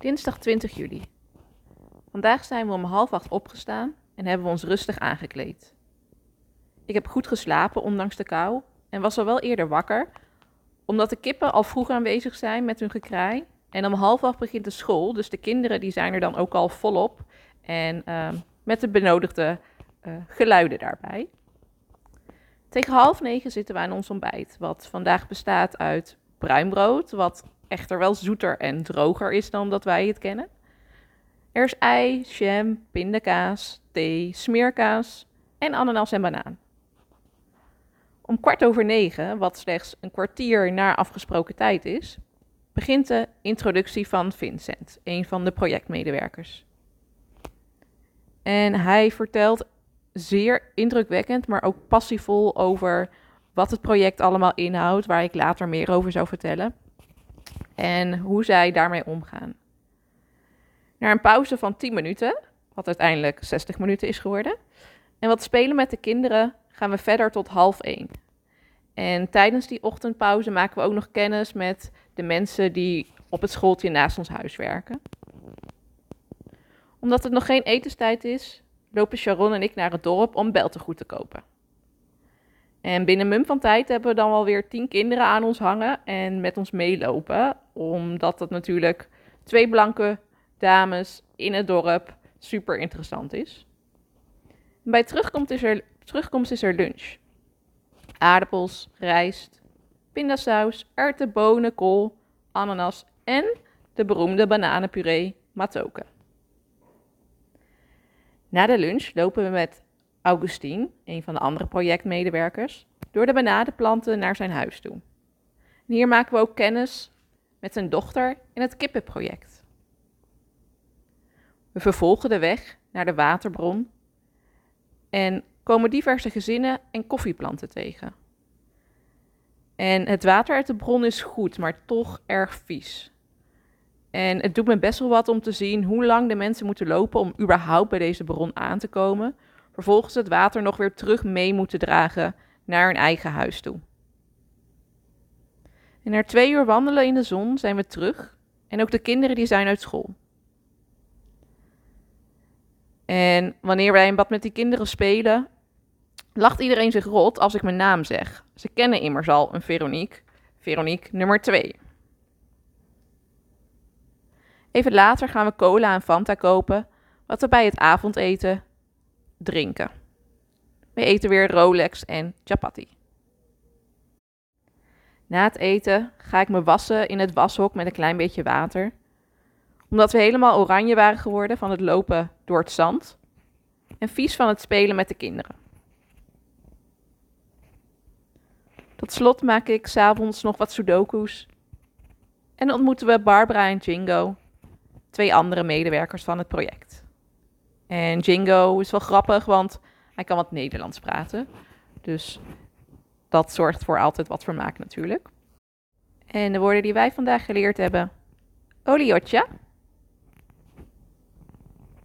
Dinsdag 20 juli. Vandaag zijn we om half acht opgestaan en hebben we ons rustig aangekleed. Ik heb goed geslapen ondanks de kou en was al wel eerder wakker, omdat de kippen al vroeg aanwezig zijn met hun gekraai. En om half acht begint de school, dus de kinderen die zijn er dan ook al volop en ehm, met de benodigde eh, geluiden daarbij. Tegen half negen zitten we aan ons ontbijt, wat vandaag bestaat uit bruin brood, wat echter wel zoeter en droger is dan dat wij het kennen. Er is ei, jam, pindakaas, thee, smeerkaas en ananas en banaan. Om kwart over negen, wat slechts een kwartier na afgesproken tijd is, begint de introductie van Vincent, een van de projectmedewerkers. En hij vertelt zeer indrukwekkend, maar ook passievol over wat het project allemaal inhoudt, waar ik later meer over zou vertellen. En hoe zij daarmee omgaan. Na een pauze van 10 minuten, wat uiteindelijk 60 minuten is geworden, en wat spelen met de kinderen, gaan we verder tot half 1. En tijdens die ochtendpauze maken we ook nog kennis met de mensen die op het schooltje naast ons huis werken. Omdat het nog geen etenstijd is, lopen Sharon en ik naar het dorp om beltegoed te kopen. En binnen mum van tijd hebben we dan wel weer tien kinderen aan ons hangen en met ons meelopen. Omdat dat natuurlijk twee blanke dames in het dorp super interessant is. Bij terugkomst is er, terugkomst is er lunch. Aardappels, rijst, pindasaus, erwten, bonen, kool, ananas en de beroemde bananenpuree matoke. Na de lunch lopen we met Augustine, een van de andere projectmedewerkers, door de banadenplanten naar zijn huis toe. Hier maken we ook kennis met zijn dochter in het kippenproject. We vervolgen de weg naar de waterbron en komen diverse gezinnen en koffieplanten tegen. En het water uit de bron is goed, maar toch erg vies. En het doet me best wel wat om te zien hoe lang de mensen moeten lopen om überhaupt bij deze bron aan te komen. Vervolgens het water nog weer terug mee moeten dragen naar hun eigen huis toe. En na twee uur wandelen in de zon zijn we terug. En ook de kinderen die zijn uit school. En wanneer wij een bad met die kinderen spelen, lacht iedereen zich rot als ik mijn naam zeg. Ze kennen immers al een Veronique. Veronique nummer 2. Even later gaan we cola en Fanta kopen, wat we bij het avondeten drinken. We eten weer Rolex en chapati. Na het eten ga ik me wassen in het washok met een klein beetje water. Omdat we helemaal oranje waren geworden van het lopen door het zand. En vies van het spelen met de kinderen. Tot slot maak ik s'avonds nog wat sudoku's. En ontmoeten we Barbara en Jingo, twee andere medewerkers van het project. En Jingo is wel grappig, want hij kan wat Nederlands praten. Dus dat zorgt voor altijd wat vermaak natuurlijk. En de woorden die wij vandaag geleerd hebben. Oliotja.